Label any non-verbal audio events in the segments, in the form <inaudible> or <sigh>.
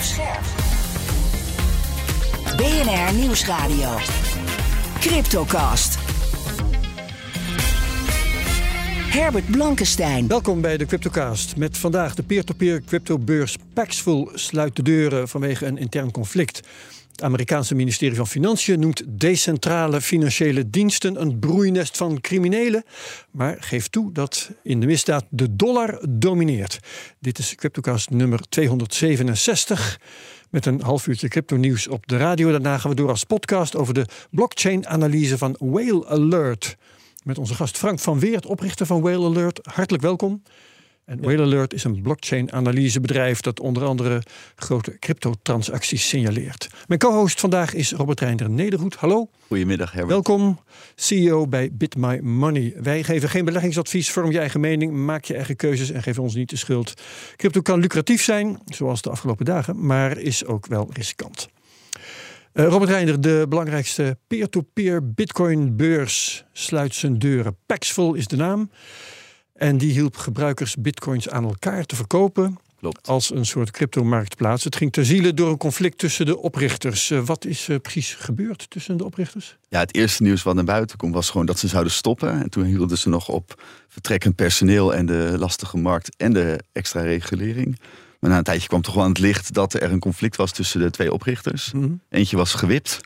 Scherp. BNR Nieuwsradio. Cryptocast. Herbert Blankenstein. Welkom bij de Cryptocast. Met vandaag de peer-to-peer cryptobeurs Paxful sluit de deuren vanwege een intern conflict. Het Amerikaanse ministerie van Financiën noemt decentrale financiële diensten een broeinest van criminelen, maar geeft toe dat in de misdaad de dollar domineert. Dit is Cryptocast nummer 267 met een half uurtje crypto nieuws op de radio. Daarna gaan we door als podcast over de blockchain-analyse van Whale Alert. Met onze gast Frank van Weert, oprichter van Whale Alert. Hartelijk welkom. En Whale Alert is een blockchain-analysebedrijf dat onder andere grote cryptotransacties signaleert. Mijn co-host vandaag is Robert Reinder Nederhoed. Hallo. Goedemiddag, Herbert. Welkom, CEO bij BitMyMoney. Wij geven geen beleggingsadvies, vorm je eigen mening, maak je eigen keuzes en geef ons niet de schuld. Crypto kan lucratief zijn, zoals de afgelopen dagen, maar is ook wel riskant. Uh, Robert Reinder, de belangrijkste peer-to-peer bitcoin-beurs sluit zijn deuren. Paxful is de naam. En die hielp gebruikers bitcoins aan elkaar te verkopen. Klopt. Als een soort cryptomarktplaats. Het ging ter ziele door een conflict tussen de oprichters. Uh, wat is uh, precies gebeurd tussen de oprichters? Ja, het eerste nieuws wat naar buiten kwam was gewoon dat ze zouden stoppen. En toen hielden ze nog op vertrekkend personeel en de lastige markt en de extra regulering. Maar na een tijdje kwam toch wel aan het licht dat er een conflict was tussen de twee oprichters. Mhm. Eentje was gewipt,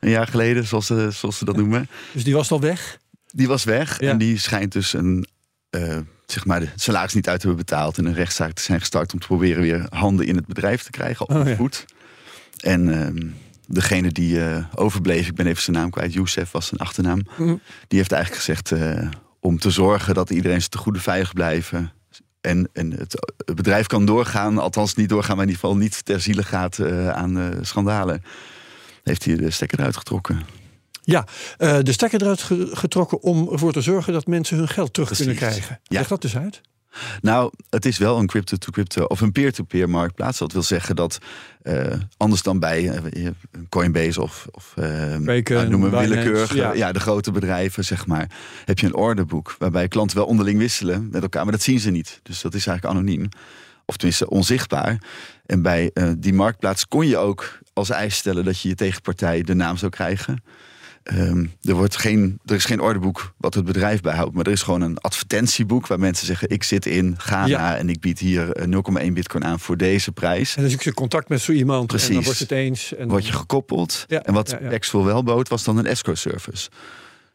een jaar geleden, zoals ze, zoals ze dat noemen. Dus die was al weg? Die was weg Ja. en die schijnt dus een, eh, zeg maar de salaris niet uit hebben betaald. En een rechtszaak te zijn gestart om te proberen weer handen in het bedrijf te krijgen op Oh, ja. voet. En ehm, degene die eh, overbleef, ik ben even zijn naam kwijt, Youssef was zijn achternaam. Mhm. Die heeft eigenlijk gezegd eh, om te zorgen dat iedereen zijn te goede veilig blijven. En, en het, het bedrijf kan doorgaan, althans niet doorgaan, maar in ieder geval niet ter ziele gaat aan schandalen. Heeft hij de stekker eruit getrokken. Ja, eh, de stekker eruit ge- getrokken om ervoor te zorgen dat mensen hun geld terug Precies. kunnen krijgen. Ja. Leg dat dus uit. Nou, het is wel een crypto-to-crypto of een peer-to-peer marktplaats. Dat wil zeggen dat eh, anders dan bij eh, Coinbase of, of Kraken, nou, noem een Binance, willekeurige, ja. ja. de grote bedrijven, zeg maar, heb je een orderboek waarbij klanten wel onderling wisselen met elkaar, maar dat zien ze niet. Dus dat is eigenlijk anoniem. Of tenminste onzichtbaar. En bij die marktplaats kon je ook als eis stellen dat je je tegenpartij de naam zou krijgen. Ehm, er, wordt geen, er is geen orderboek wat het bedrijf bijhoudt, maar er is gewoon een advertentieboek waar mensen zeggen: Ik zit in Ghana Ja. en ik bied hier eh, 0,1 bitcoin aan voor deze prijs. En dus ik zit contact met zo iemand en dan Precies. wordt het eens. En Word je gekoppeld. Ja, en wat ja. Paxful wel bood, was dan een escrow service.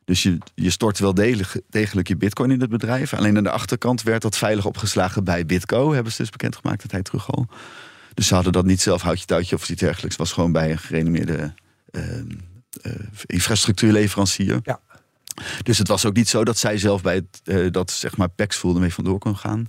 Dus je, je stort wel degelijk, degelijk je bitcoin in het bedrijf. Alleen aan de achterkant werd dat veilig opgeslagen bij Bitco. Hebben ze dus bekendgemaakt, dat hij terug al. Dus ze hadden dat niet zelf houtje touwtje of iets dergelijks. Het was gewoon bij een gerenommeerde eh, eh, infrastructuurleverancier. Ja. Dus het was ook niet zo dat zij zelf bij het, eh, dat zeg maar Paxful ermee vandoor kon gaan.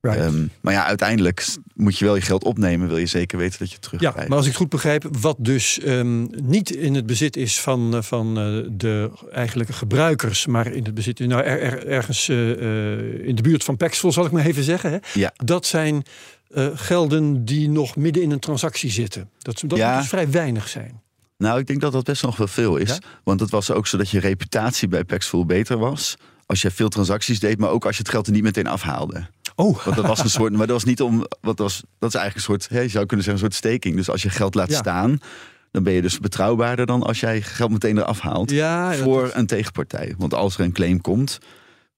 Right. Ehm, maar ja, uiteindelijk moet je wel je geld opnemen. Wil je zeker weten dat je het Ja, maar als ik het goed begrijp, wat dus ehm, niet in het bezit is van, eh, van eh, de eigenlijke gebruikers, maar in het bezit, nou, er, er- ergens eh, eh, in de buurt van Paxful, zal ik maar even zeggen. Hè? Ja. Dat zijn eh, gelden die nog midden in een transactie zitten. Dat, dat Ja. moet dus vrij weinig zijn. Nou, ik denk dat dat best nog wel veel is. Ja? Want het was ook zo dat je reputatie bij Paxful beter was. Als je veel transacties deed, maar ook als je het geld er niet meteen afhaalde. Oh, Want dat was een soort, maar dat was niet om, wat was, dat is eigenlijk een soort, je zou kunnen zeggen, een soort staking. Dus als je geld laat Ja. staan, dan ben je dus betrouwbaarder dan als jij geld meteen eraf haalt ja, voor is- een tegenpartij. Want als er een claim komt,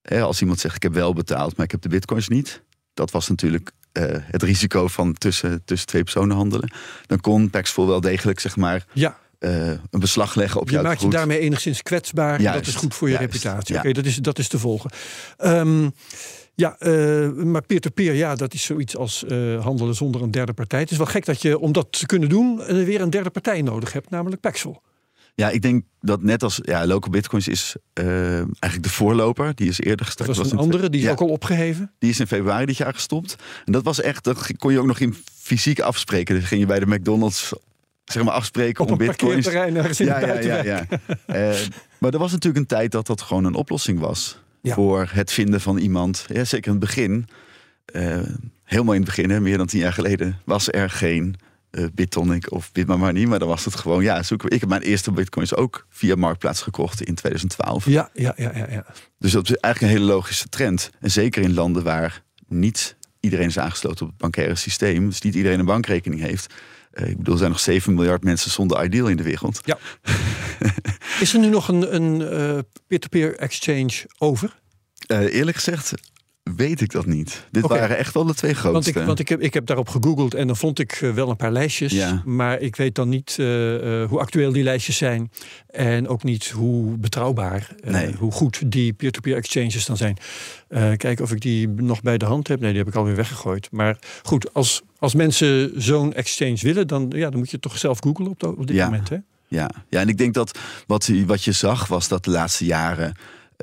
hè, als iemand zegt ik heb wel betaald, maar ik heb de bitcoins niet. Dat was natuurlijk eh, het risico van tussen, tussen twee personen handelen. Dan kon Paxful wel degelijk zeg maar ja. Eh, een beslag leggen op Je jouw maakt je daarmee enigszins kwetsbaar. Juist, dat is goed voor je juist, reputatie. ja. Oké, dat, is, dat is te volgen. Ehm, ja, eh, maar peer-to-peer, ja, dat is zoiets als eh, handelen zonder een derde partij. Het is wel gek dat je, om dat te kunnen doen, weer een derde partij nodig hebt, namelijk Paxful. Ja, ik denk dat net als ja, local bitcoins is uh, eigenlijk de voorloper. Die is eerder gestart. Dat was een andere, die is ook al opgeheven. Die is in februari dit jaar gestopt. En dat was echt, dat kon je ook nog in fysiek afspreken. Dus ging je bij de McDonald's zeg maar afspreken Op om een bitcoins. ergens in Ja, de ja, ja, ja. Eh, maar er was natuurlijk een tijd dat dat gewoon een oplossing was. Ja. Voor het vinden van iemand. Ja, zeker in het begin. eh, helemaal in het begin, hè, meer dan tien jaar geleden, was er geen eh BitTonic of BitMamani. Maar dan was het gewoon, ja, zoeken we. Ik heb mijn eerste bitcoins ook via Marktplaats gekocht in 2012. Ja, ja, ja, ja, ja. Dus dat is eigenlijk een hele logische trend. En zeker in landen waar niet iedereen is aangesloten op het bankaire systeem. Dus niet iedereen een bankrekening heeft. Eh, ik bedoel, er zijn nog 7 miljard mensen zonder ideal in de wereld. Ja. <laughs> Is er nu nog een, eh, peer-to-peer exchange over? Eh, eerlijk gezegd weet ik dat niet. Dit waren echt wel de twee Want, grootste. ik, want ik, heb, ik heb daarop gegoogeld en dan vond ik eh, wel een paar lijstjes. Ja. Maar ik weet dan niet eh, eh, hoe actueel die lijstjes zijn. En ook niet hoe betrouwbaar, Nee. hoe goed die peer-to-peer exchanges dan zijn. Kijken of ik die nog bij de hand heb. Nee, die heb ik alweer weggegooid. Maar goed, als, als mensen zo'n exchange willen, dan, ja, dan moet je toch zelf googlen op, op dit Ja. moment. Hè? Ja. ja, en ik denk dat wat, wat je zag was dat de laatste jaren...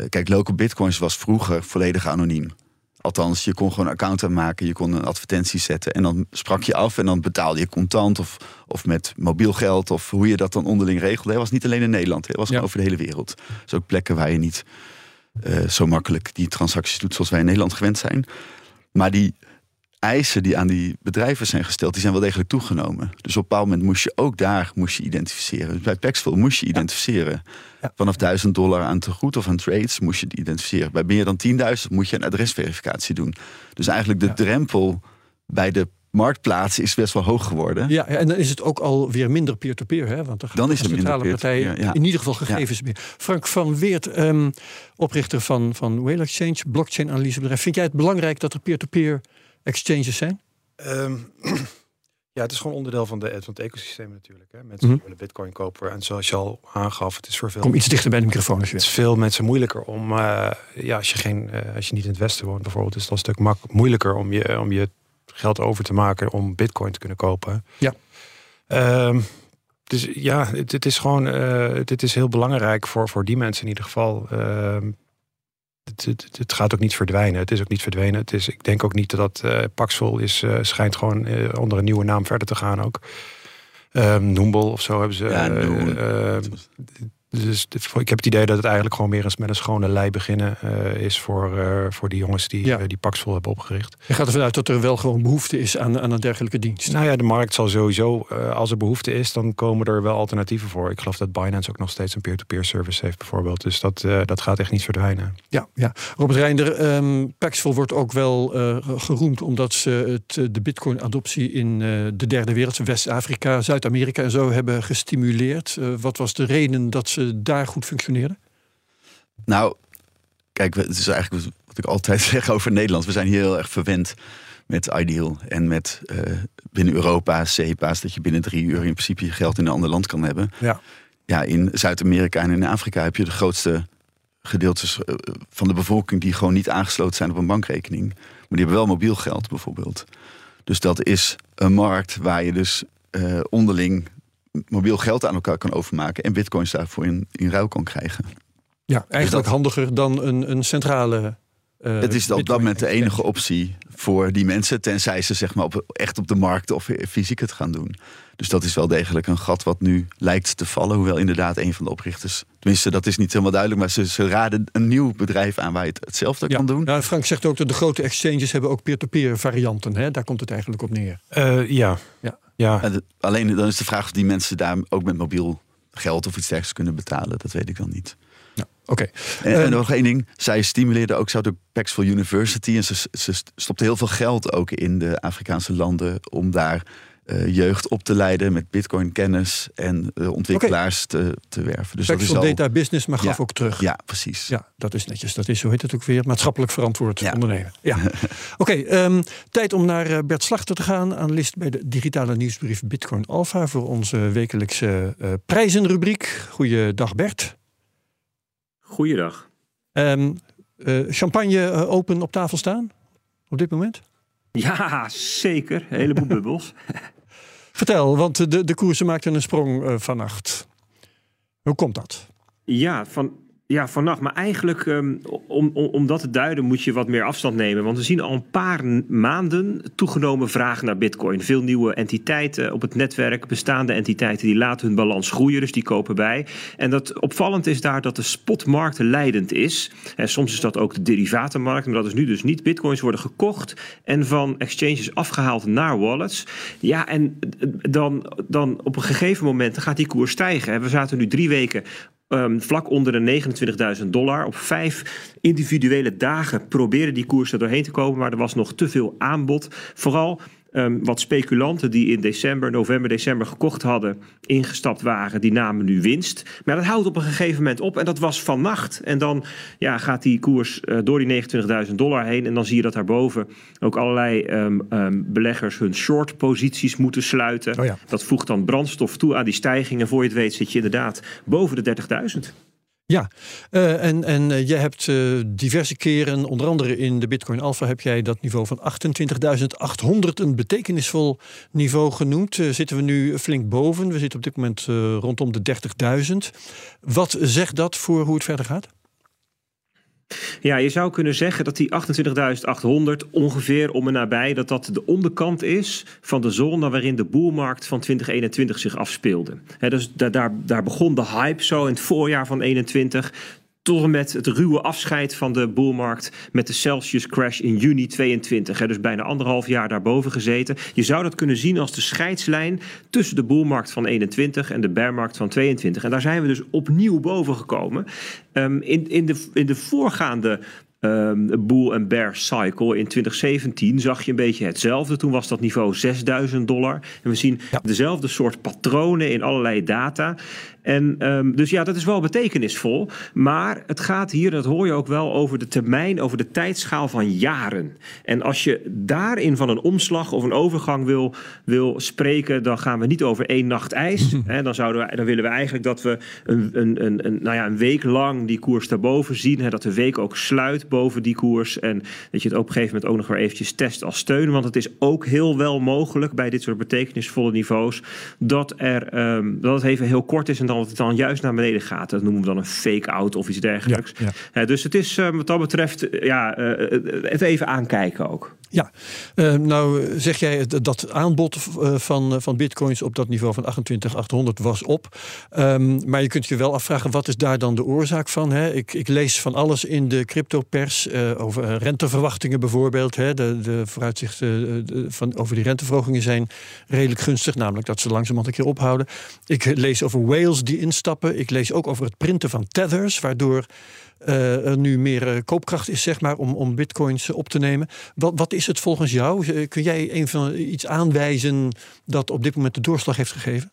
kijk, local bitcoins was vroeger volledig anoniem. Althans, je kon gewoon een account aanmaken, je kon een advertentie zetten... en dan sprak je af en dan betaalde je contant of, of met mobiel geld... of hoe je dat dan onderling regelde. Het was niet alleen in Nederland, het was Ja. over de hele wereld. Dus ook plekken waar je niet eh, zo makkelijk die transacties doet... zoals wij in Nederland gewend zijn. Maar die eisen die aan die bedrijven zijn gesteld, die zijn wel degelijk toegenomen. Dus op een bepaald moment moest je ook daar moest je identificeren. Dus bij Paxful moest je identificeren. Ja. Vanaf 1000 dollar aan tegoed of aan trades moest je het identificeren. Bij meer dan 10.000 moet je een adresverificatie doen. Dus eigenlijk de Ja. drempel bij de marktplaats is best wel hoog geworden. Ja, en dan is het ook alweer minder peer-to-peer. Hè? Want Dan is het minder centrale partijen peer-to-peer, ja. in ieder geval gegevens meer. Frank van Weert, ehm, oprichter van, van Whale Exchange, blockchain analysebedrijf. Vind jij het belangrijk dat er peer-to-peer exchanges zijn? Ehm, <clears throat> ja, het is gewoon onderdeel van, de, van het ecosysteem natuurlijk. Hè. Mensen Mhm. willen bitcoin kopen. En zoals je al aangaf, het is voor veel, Kom iets dichter bij de microfoon als je het is veel mensen moeilijker om... eh, ja, als je, geen, eh, als je niet in het westen woont bijvoorbeeld... is het al een stuk mak moeilijker om je, om je geld over te maken... om bitcoin te kunnen kopen. Ja. Ehm, dus ja, het, het is gewoon... dit is heel belangrijk voor, voor die mensen in ieder geval... Ehm, het, het, het gaat ook niet verdwijnen. Het is ook niet verdwenen. Het is, ik denk ook niet dat eh Paxful is, eh, schijnt gewoon eh, onder een nieuwe naam verder te gaan ook. Noombel of zo hebben ze. Ja, dus ik heb het idee dat het eigenlijk gewoon weer eens met een schone lei beginnen eh, is voor, eh, voor die jongens die, Ja. eh, die Paxful hebben opgericht. Je gaat ervan uit dat er wel gewoon behoefte is aan, aan een dergelijke dienst. Nou ja, de markt zal sowieso, als er behoefte is, dan komen er wel alternatieven voor. Ik geloof dat Binance ook nog steeds een peer-to-peer service heeft bijvoorbeeld. Dus dat, dat gaat echt niet verdwijnen. Ja, ja. Robert Reinder, ehm Paxful wordt ook wel geroemd omdat ze het, de bitcoin-adoptie in de derde wereld, West-Afrika, Zuid-Amerika en zo hebben gestimuleerd. Wat was de reden dat ze daar goed functioneerden? Nou, kijk, het is eigenlijk wat ik altijd <laughs> zeg over Nederland. We zijn hier heel erg verwend met Ideal en met eh, binnen Europa, CEPA's, dat je binnen drie uur in principe je geld in een ander land kan hebben. Ja. Ja, in Zuid-Amerika en in Afrika heb je de grootste gedeeltes eh, van de bevolking die gewoon niet aangesloten zijn op een bankrekening. Maar die hebben wel mobiel geld bijvoorbeeld. Dus dat is een markt waar je dus eh, onderling mobiel geld aan elkaar kan overmaken en bitcoins daarvoor in, in ruil kan krijgen. Ja, eigenlijk dat- handiger dan een, een centrale. eh, Het is op dat moment de enige optie voor die mensen, tenzij ze zeg maar op, echt op de markt of fysiek het gaan doen. Dus dat is wel degelijk een gat wat nu lijkt te vallen. Hoewel inderdaad een van de oprichters, tenminste dat is niet helemaal duidelijk, maar ze, ze raden een nieuw bedrijf aan waar je het hetzelfde Ja. kan doen. Nou, Frank zegt ook dat de grote exchanges hebben ook peer-to-peer varianten. Hè? Daar komt het eigenlijk op neer. Eh, ja. Ja. ja. Alleen dan is de vraag of die mensen daar ook met mobiel geld of iets dergelijks kunnen betalen. Dat weet ik dan niet. Oké. En, Ehm, en nog één ding. Zij stimuleerden ook, hadden ook Paxful University. En ze, ze stopten heel veel geld ook in de Afrikaanse landen om daar eh, jeugd op te leiden met bitcoin kennis en eh, ontwikkelaars te, te werven. Dus dat is Paxful al, Data Business, maar gaf Ja. ook terug. Ja, precies. Ja, dat is netjes. Dat is, hoe heet het ook weer? Maatschappelijk verantwoord Ja. ondernemen. Ja. <laughs> Oké, ehm, tijd om naar eh, Bert Slachter te gaan. Analist bij de digitale nieuwsbrief Bitcoin Alpha voor onze wekelijkse eh, prijzenrubriek. Goeiedag Bert. Goeiedag. Eh, champagne eh, open op tafel staan op dit moment? Ja, zeker. Een heleboel <laughs> bubbels. Vertel, want de, de koersen maakten een sprong eh, vannacht. Hoe komt dat? Ja, van, ja, vannacht. Maar eigenlijk, um, om, om, dat te duiden, moet je wat meer afstand nemen. Want we zien al een paar maanden toegenomen vraag naar Bitcoin. Veel nieuwe entiteiten op het netwerk, bestaande entiteiten, die laten hun balans groeien, dus die kopen bij. En dat opvallend is daar dat de spotmarkt leidend is. En soms is dat ook de derivatenmarkt, maar dat is nu dus niet. Bitcoins worden gekocht en van exchanges afgehaald naar wallets. Ja, en dan, dan op een gegeven moment gaat die koers stijgen. We zaten nu drie weken Um, vlak onder de 29.000 dollar. Op vijf individuele dagen probeerde die koers er doorheen te komen, maar er was nog te veel aanbod. Vooral Um, wat speculanten die in december, november, december gekocht hadden, ingestapt waren, die namen nu winst. Maar dat houdt op een gegeven moment op en dat was vannacht. En dan ja, gaat die koers uh, door die 29.000 dollar heen. En dan zie je dat daarboven ook allerlei um, um, beleggers hun short posities moeten sluiten. Oh ja. Dat voegt dan brandstof toe aan die stijging. En voor je het weet zit je inderdaad boven de 30.000. Ja, uh, en, en uh, je hebt uh, diverse keren, onder andere in de Bitcoin Alpha, heb jij dat niveau van 28.800 een betekenisvol niveau genoemd. zitten we nu flink boven. We zitten op dit moment rondom de 30.000. Wat zegt dat voor hoe het verder gaat? Ja, je zou kunnen zeggen dat die 28.800 ongeveer om en nabij... dat dat de onderkant is van de zone waarin de boelmarkt van 2021 zich afspeelde. He, dus daar, daar begon de hype zo in het voorjaar van 21 tot en met het ruwe afscheid van de boelmarkt met de Celsius crash in juni 22. Hè, dus bijna anderhalf jaar daarboven gezeten. Je zou dat kunnen zien als de scheidslijn tussen de boelmarkt van 21 en de bearmarkt van 22. En daar zijn we dus opnieuw boven gekomen. Um, in, in, de, in de voorgaande um, bull en bear cycle. In 2017 zag je een beetje hetzelfde. Toen was dat niveau 6000 dollar. En we zien ja. dezelfde soort patronen in allerlei data. En um, dus ja, dat is wel betekenisvol. Maar het gaat hier, dat hoor je ook wel, over de termijn, over de tijdschaal van jaren. En als je daarin van een omslag of een overgang wil, wil spreken, dan gaan we niet over één nacht ijs. <laughs> Dan, zouden we, dan willen we eigenlijk dat we een, een, een, een, nou ja, een week lang die koers daarboven zien. Hè, dat de week ook sluit boven die koers. En dat je het op een gegeven moment ook nog weer eventjes test als steun. Want het is ook heel wel mogelijk bij dit soort betekenisvolle niveaus dat, er, um, dat het even heel kort is en dan dat het dan juist naar beneden gaat. Dat noemen we dan een fake-out of iets dergelijks. Ja, ja. Uh, dus het is uh, wat dat betreft ja, uh, het even aankijken ook. Ja, uh, nou zeg jij dat aanbod van, van bitcoins op dat niveau van 28800 was op. Um, maar je kunt je wel afvragen, wat is daar dan de oorzaak van? Hè? Ik, ik lees van alles in de cryptopers uh, over renteverwachtingen bijvoorbeeld. Hè? De, de vooruitzichten van, over die renteverhogingen zijn redelijk gunstig, namelijk dat ze langzamerhand een keer ophouden. Ik lees over die instappen. Ik lees ook over het printen van tethers, waardoor uh, er nu meer uh, koopkracht is, zeg maar, om, om bitcoins op te nemen. Wat, wat is het volgens jou? Kun jij een van, iets aanwijzen dat op dit moment de doorslag heeft gegeven?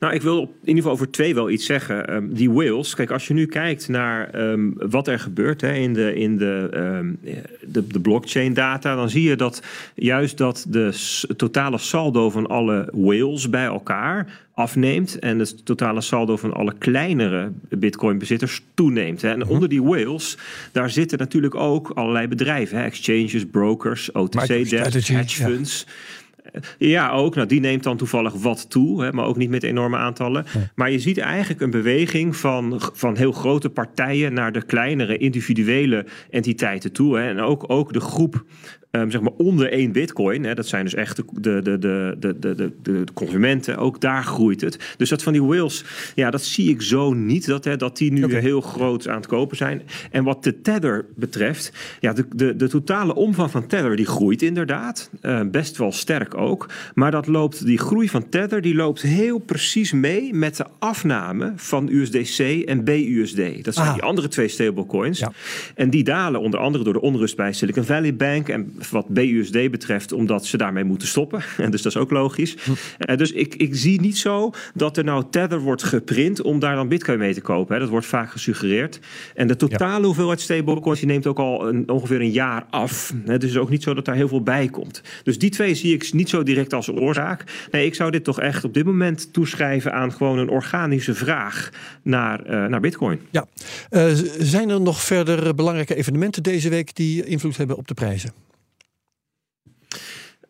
Nou, ik wil in ieder geval over twee wel iets zeggen. Um, die whales, kijk, als je nu kijkt naar um, wat er gebeurt hè, in, de, in de, um, de, de blockchain data, dan zie je dat juist dat de totale saldo van alle whales bij elkaar afneemt en het totale saldo van alle kleinere bitcoin-bezitters toeneemt. Hè. En Mhm. onder die whales, daar zitten natuurlijk ook allerlei bedrijven, hè, exchanges, brokers, OTC-desks, hedge funds. Ja, ook. Nou, die neemt dan toevallig wat toe, hè, maar ook niet met enorme aantallen. Maar je ziet eigenlijk een beweging van, van heel grote partijen naar de kleinere individuele entiteiten toe. Hè. En ook, ook de groep um, zeg maar onder één bitcoin. Hè, dat zijn dus echt de, de, de, de, de, de, de, consumenten. Ook daar groeit het. Dus dat van die whales, ja, dat zie ik zo niet. Dat, hè, dat die nu heel groot aan het kopen zijn. En wat de Tether betreft, ja, de, de, de totale omvang van Tether die groeit inderdaad. Uh, best wel sterk ook. Maar dat loopt, die groei van Tether die loopt heel precies mee met de afname van USDC en BUSD. Dat zijn Ah. die andere twee stablecoins. Ja. En die dalen onder andere door de onrust bij Silicon Valley Bank. En wat BUSD betreft, omdat ze daarmee moeten stoppen. <laughs> En dus dat is ook logisch. Uh, dus ik, ik zie niet zo dat er nou Tether wordt geprint om daar dan Bitcoin mee te kopen. Hè. Dat wordt vaak gesuggereerd. En de totale hoeveelheid stablecoins die neemt ook al een, ongeveer een jaar af. Hè. Dus het is ook niet zo dat daar heel veel bij komt. Dus die twee zie ik niet zo direct als oorzaak. Nee, ik zou dit toch echt op dit moment toeschrijven aan gewoon een organische vraag naar, uh, naar Bitcoin. Ja. Uh, zijn er nog verder belangrijke evenementen deze week die invloed hebben op de prijzen?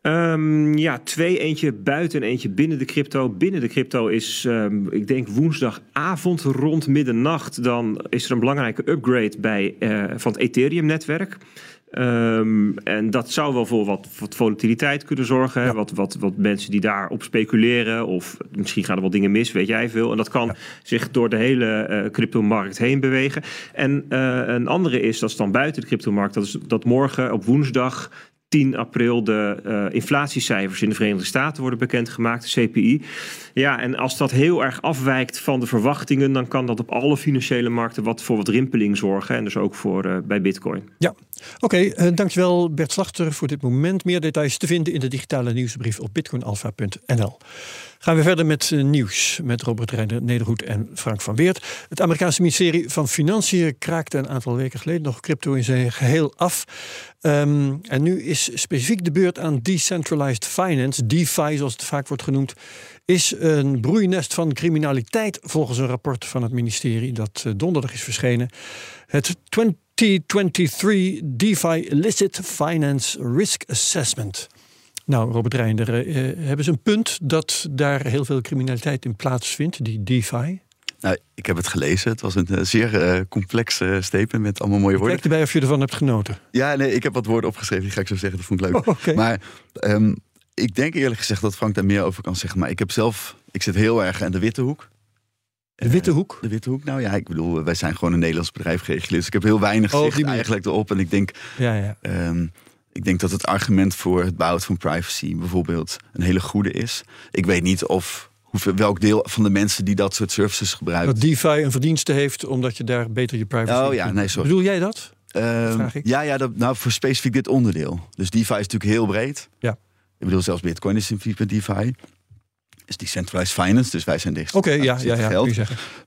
Um, ja, twee. Eentje buiten en eentje binnen de crypto. Binnen de crypto is, um, ik denk woensdagavond rond middernacht... dan is er een belangrijke upgrade bij, uh, van het Ethereum-netwerk. Um, en dat zou wel voor wat, wat volatiliteit kunnen zorgen. Ja. Wat, wat, wat mensen die daarop speculeren. Of misschien gaan er wel dingen mis, weet jij veel. En dat kan ja. zich door de hele uh, cryptomarkt heen bewegen. En uh, een andere is, dat is dan buiten de cryptomarkt. Dat is dat morgen op woensdag 10 april de uh, inflatiecijfers in de Verenigde Staten worden bekendgemaakt, de CPI. Ja, en als dat heel erg afwijkt van de verwachtingen, dan kan dat op alle financiële markten wat voor wat rimpeling zorgen. En dus ook voor uh, bij Bitcoin. Ja, oké. Uh, dankjewel Bert Slachter voor dit moment. Meer details te vinden in de digitale nieuwsbrief op bitcoinalpha.nl. Gaan we verder met uh, nieuws met Robert Reiner, Nederhoed en Frank van Weert. Het Amerikaanse ministerie van Financiën kraakte een aantal weken geleden nog crypto in zijn geheel af. Um, en nu is specifiek de beurt aan decentralized finance, DeFi zoals het vaak wordt genoemd, is een broeinest van criminaliteit volgens een rapport van het ministerie dat uh, donderdag is verschenen. Het 2023 DeFi Illicit Finance Risk Assessment. Nou, Robert Reinder, uh, hebben ze een punt dat daar heel veel criminaliteit in plaatsvindt, die DeFi? Nou, ik heb het gelezen. Het was een uh, zeer uh, complex uh, statement met allemaal mooie woorden. Kijk erbij of je ervan hebt genoten. Ja, nee, ik heb wat woorden opgeschreven. Die ga ik zo zeggen. Dat vond ik leuk. Oh, okay. Maar um, ik denk eerlijk gezegd dat Frank daar meer over kan zeggen. Maar ik heb zelf, ik zit heel erg aan de witte hoek. De witte hoek? de witte hoek, nou ja, ik bedoel, wij zijn gewoon een Nederlands bedrijf geregeld. Dus ik heb heel weinig oh, zicht eigenlijk erop. En ik denk, ja, ja. Um, ik denk dat het argument voor het behoud van privacy bijvoorbeeld een hele goede is. Ik weet niet of hoeveel, welk deel van de mensen die dat soort services gebruiken. Dat DeFi een verdienste heeft omdat je daar beter je privacy. Oh ja, nee, sorry. Bedoel jij dat? Um, Vraag ik. Ja, ja dat, nou voor specifiek dit onderdeel. Dus DeFi is natuurlijk heel breed. Ja. Ik bedoel, zelfs Bitcoin is in principe DeFi. Is decentralized finance, dus wij zijn dicht. Oké, okay, ja, ja, ja. Geld.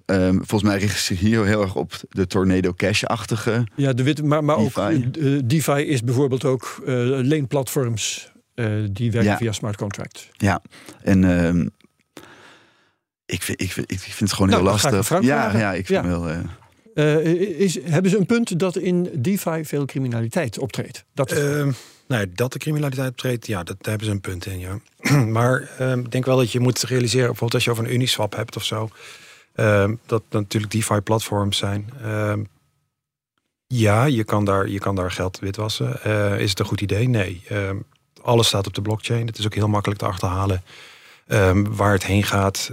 Um, volgens mij richt zich hier heel erg op de Tornado Cash-achtige. Ja, de wit, maar, maar DeFi. ook uh, DeFi is bijvoorbeeld ook uh, leenplatforms uh, die werken ja. via smart contracts. Ja, en um, ik, vind, ik, vind, ik vind het gewoon nou, heel lastig. Ja, ja, ik vind ja. wel. Uh, is, hebben ze een punt dat in DeFi veel criminaliteit optreedt? Dat uh, nee, dat de criminaliteit optreedt, ja, dat, daar hebben ze een punt in, ja. <clears throat> maar uh, ik denk wel dat je moet realiseren, bijvoorbeeld als je over een Uniswap hebt of zo, dat dat natuurlijk DeFi-platforms zijn. ja, je kan, daar, je kan daar geld witwassen. is het een goed idee? Nee. alles staat op de blockchain. Het is ook heel makkelijk te achterhalen waar het heen gaat.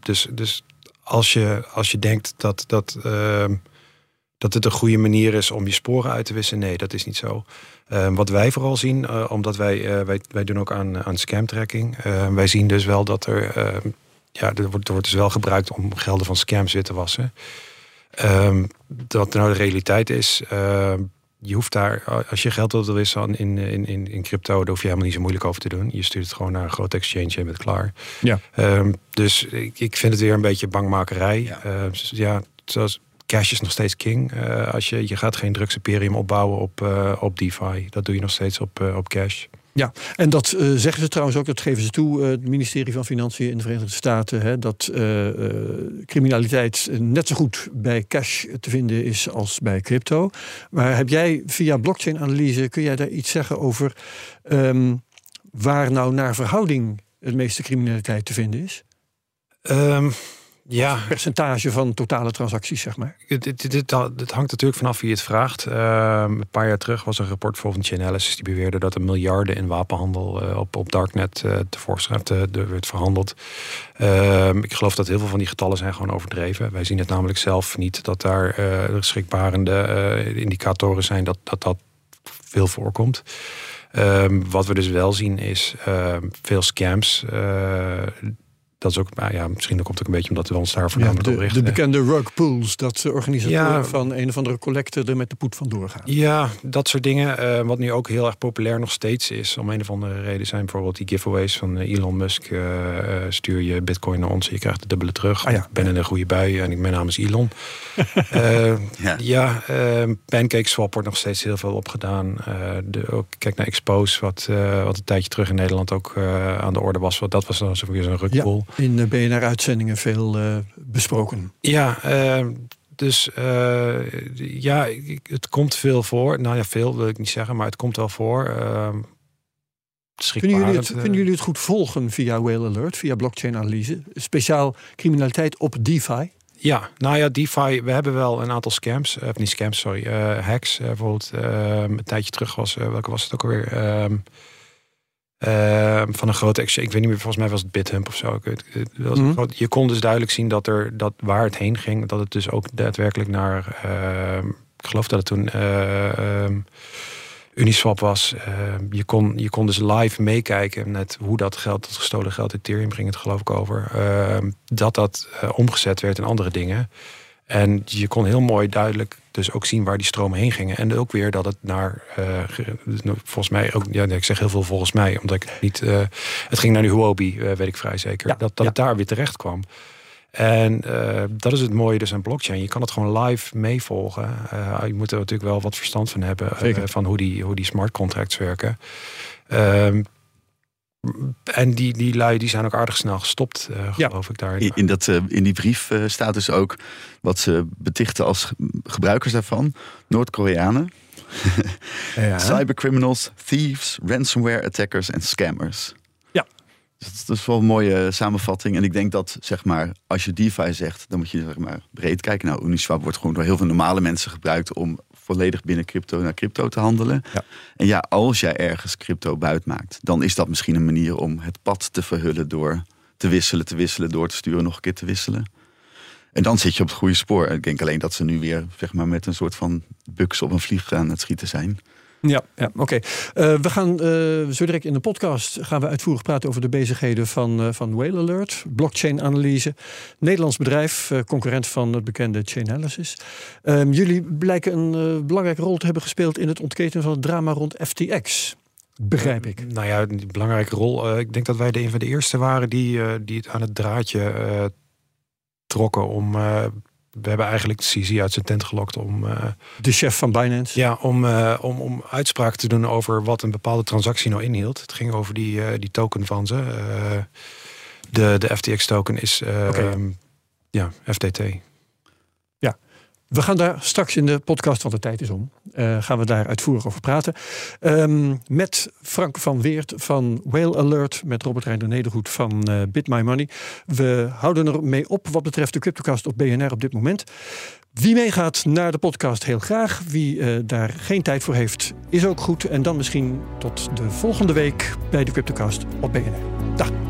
Dus, dus als je, als je denkt dat, dat, dat het een goede manier is om je sporen uit te wissen, nee, dat is niet zo. Uh, wat wij vooral zien, uh, omdat wij, uh, wij, wij doen ook aan, aan scam tracking. wij zien dus wel dat er, ja, er wordt, er wordt dus wel gebruikt om gelden van scams wit te wassen. Ehm, dat nou de realiteit is, je hoeft daar, als je geld wilt wisselen in, in, in, in crypto, daar hoef je helemaal niet zo moeilijk over te doen. Je stuurt het gewoon naar een groot exchange en bent klaar. Ja. Um, dus ik, ik vind het weer een beetje bangmakerij. Ja, uh, ja zoals cash is nog steeds king. Uh, als je, je gaat geen drugsimperium opbouwen op, uh, op DeFi. Dat doe je nog steeds op, op cash. Ja, en dat zeggen ze trouwens ook, dat geven ze toe, het ministerie van Financiën in de Verenigde Staten, hè, dat criminaliteit net zo goed bij cash te vinden is als bij crypto. Maar heb jij via blockchain-analyse, kun jij daar iets zeggen over um, waar nou naar verhouding het meeste criminaliteit te vinden is? Um, ja. Percentage van totale transacties, zeg maar. Het, hangt natuurlijk vanaf wie het vraagt. Uh, een paar jaar terug was een rapport van Chainalysis die beweerde dat er miljarden in wapenhandel uh, op, op Darknet uh, tevoorschijn werd verhandeld. Ehm, ik geloof dat heel veel van die getallen zijn gewoon overdreven. Wij zien het namelijk zelf niet dat daar schrikbarende indicatoren zijn dat dat, dat veel voorkomt. Um, wat we dus wel zien is veel scams dat is ook, nou ja, misschien komt het ook een beetje omdat we ons daar voornamelijk ja, op richten. De bekende rug pools, dat organisatoren ja, van een of andere collector er met de poet vandoor gaan. Ja, dat soort dingen. Uh, wat nu ook heel erg populair nog steeds is, om een of andere reden, zijn bijvoorbeeld die giveaways van eh, Elon Musk. Uh, stuur je bitcoin naar ons en je krijgt de dubbele terug. Ah, ja. Ik ben in een goede bui en ik, mijn naam is Elon. uh, <laughs> ja, ja Pancake Swap wordt nog steeds heel veel opgedaan. de, ook, kijk naar Expose, wat, wat een tijdje terug in Nederland ook aan de orde was. Wat, dat was dan weer zo'n rug pool. In BNR-uitzendingen veel uh, besproken. Ja, uh, dus uh, ja, het komt veel voor. Nou ja, veel wil ik niet zeggen, maar het komt wel voor. Kunnen jullie, het, kunnen jullie het goed volgen via Whale Alert, via blockchain-analyse? Speciaal criminaliteit op DeFi? Ja, nou ja, DeFi, we hebben wel een aantal scams, eh, of niet scams, sorry, eh, hacks. Eh, bijvoorbeeld eh, een tijdje terug was, eh, welke was het ook alweer? Ehm, ehm, van een grote exchange, ik weet niet meer, volgens mij was het BitHump of zo. Ik weet- het was een Mhm. groot- je kon dus duidelijk zien dat er dat waar het heen ging, dat het dus ook daadwerkelijk naar, ehm, ik geloof dat het toen eh, ehm, Uniswap was. Je, kon, je kon dus live meekijken met hoe dat geld, dat gestolen geld, Ethereum ging het geloof ik over, dat dat eh, omgezet werd in andere dingen. En je kon heel mooi duidelijk dus ook zien waar die stromen heen gingen. En ook weer dat het naar, eh, nou, volgens mij ook, ja, ik zeg heel veel volgens mij, omdat ik niet, eh, het ging naar de Huobi, eh, weet ik vrij zeker, Ja, dat, dat ja. het daar weer terecht kwam. En dat is het mooie dus aan blockchain. Je kan het gewoon live meevolgen. Je moet er natuurlijk wel wat verstand van hebben. van hoe die, hoe die smart contracts werken. Ehm, en die, die lui die zijn ook aardig snel gestopt, eh, Ja. geloof ik daar. In, in dat, eh, in die brief eh, staat dus ook wat ze betichten als ge- gebruikers daarvan. Noord-Koreanen, <laughs> cybercriminals, thieves, ransomware attackers en scammers. Ja. Dus dat, dat is wel een mooie samenvatting. En ik denk dat, zeg maar, als je DeFi zegt, dan moet je zeg maar breed kijken. Nou, Uniswap wordt gewoon door heel veel normale mensen gebruikt om volledig binnen crypto naar crypto te handelen. Ja. En ja, als jij ergens crypto buit maakt, dan is dat misschien een manier om het pad te verhullen door te wisselen, te wisselen, door te sturen, nog een keer te wisselen. En dan zit je op het goede spoor. Ik denk alleen dat ze nu weer zeg maar, met een soort van buks op een vlieg aan het schieten zijn. Ja, ja oké. Eh, we gaan eh, zo direct in de podcast gaan we uitvoerig praten over de bezigheden van, uh, van Whale Alert, blockchain-analyse. Nederlands bedrijf, uh, concurrent van het bekende Chainalysis. Um, jullie blijken een uh, belangrijke rol te hebben gespeeld in het ontketenen van het drama rond FTX. Begrijp ik. nou ja, die belangrijke rol. ik denk dat wij de, een van de eerste waren die, die het aan het draadje uh, trokken om uh, we hebben eigenlijk CZ uit zijn tent gelokt om... Uh, de chef van Binance? Ja, om, uh, om, om uitspraak te doen over wat een bepaalde transactie nou inhield. Het ging over die, uh, die token van ze. De, de FTX-token is okay. um, ja, FTT. We gaan daar straks in de podcast, want de tijd is om, uh, gaan we daar uitvoerig over praten. Um, met Frank van Weert van Whale Alert, met Robert Reinder Nedergoed van uh, Bit My Money. We houden er mee op wat betreft de CryptoCast op BNR op dit moment. Wie meegaat naar de podcast, heel graag. Wie uh, daar geen tijd voor heeft, is ook goed. En dan misschien tot de volgende week bij de CryptoCast op BNR. Dag.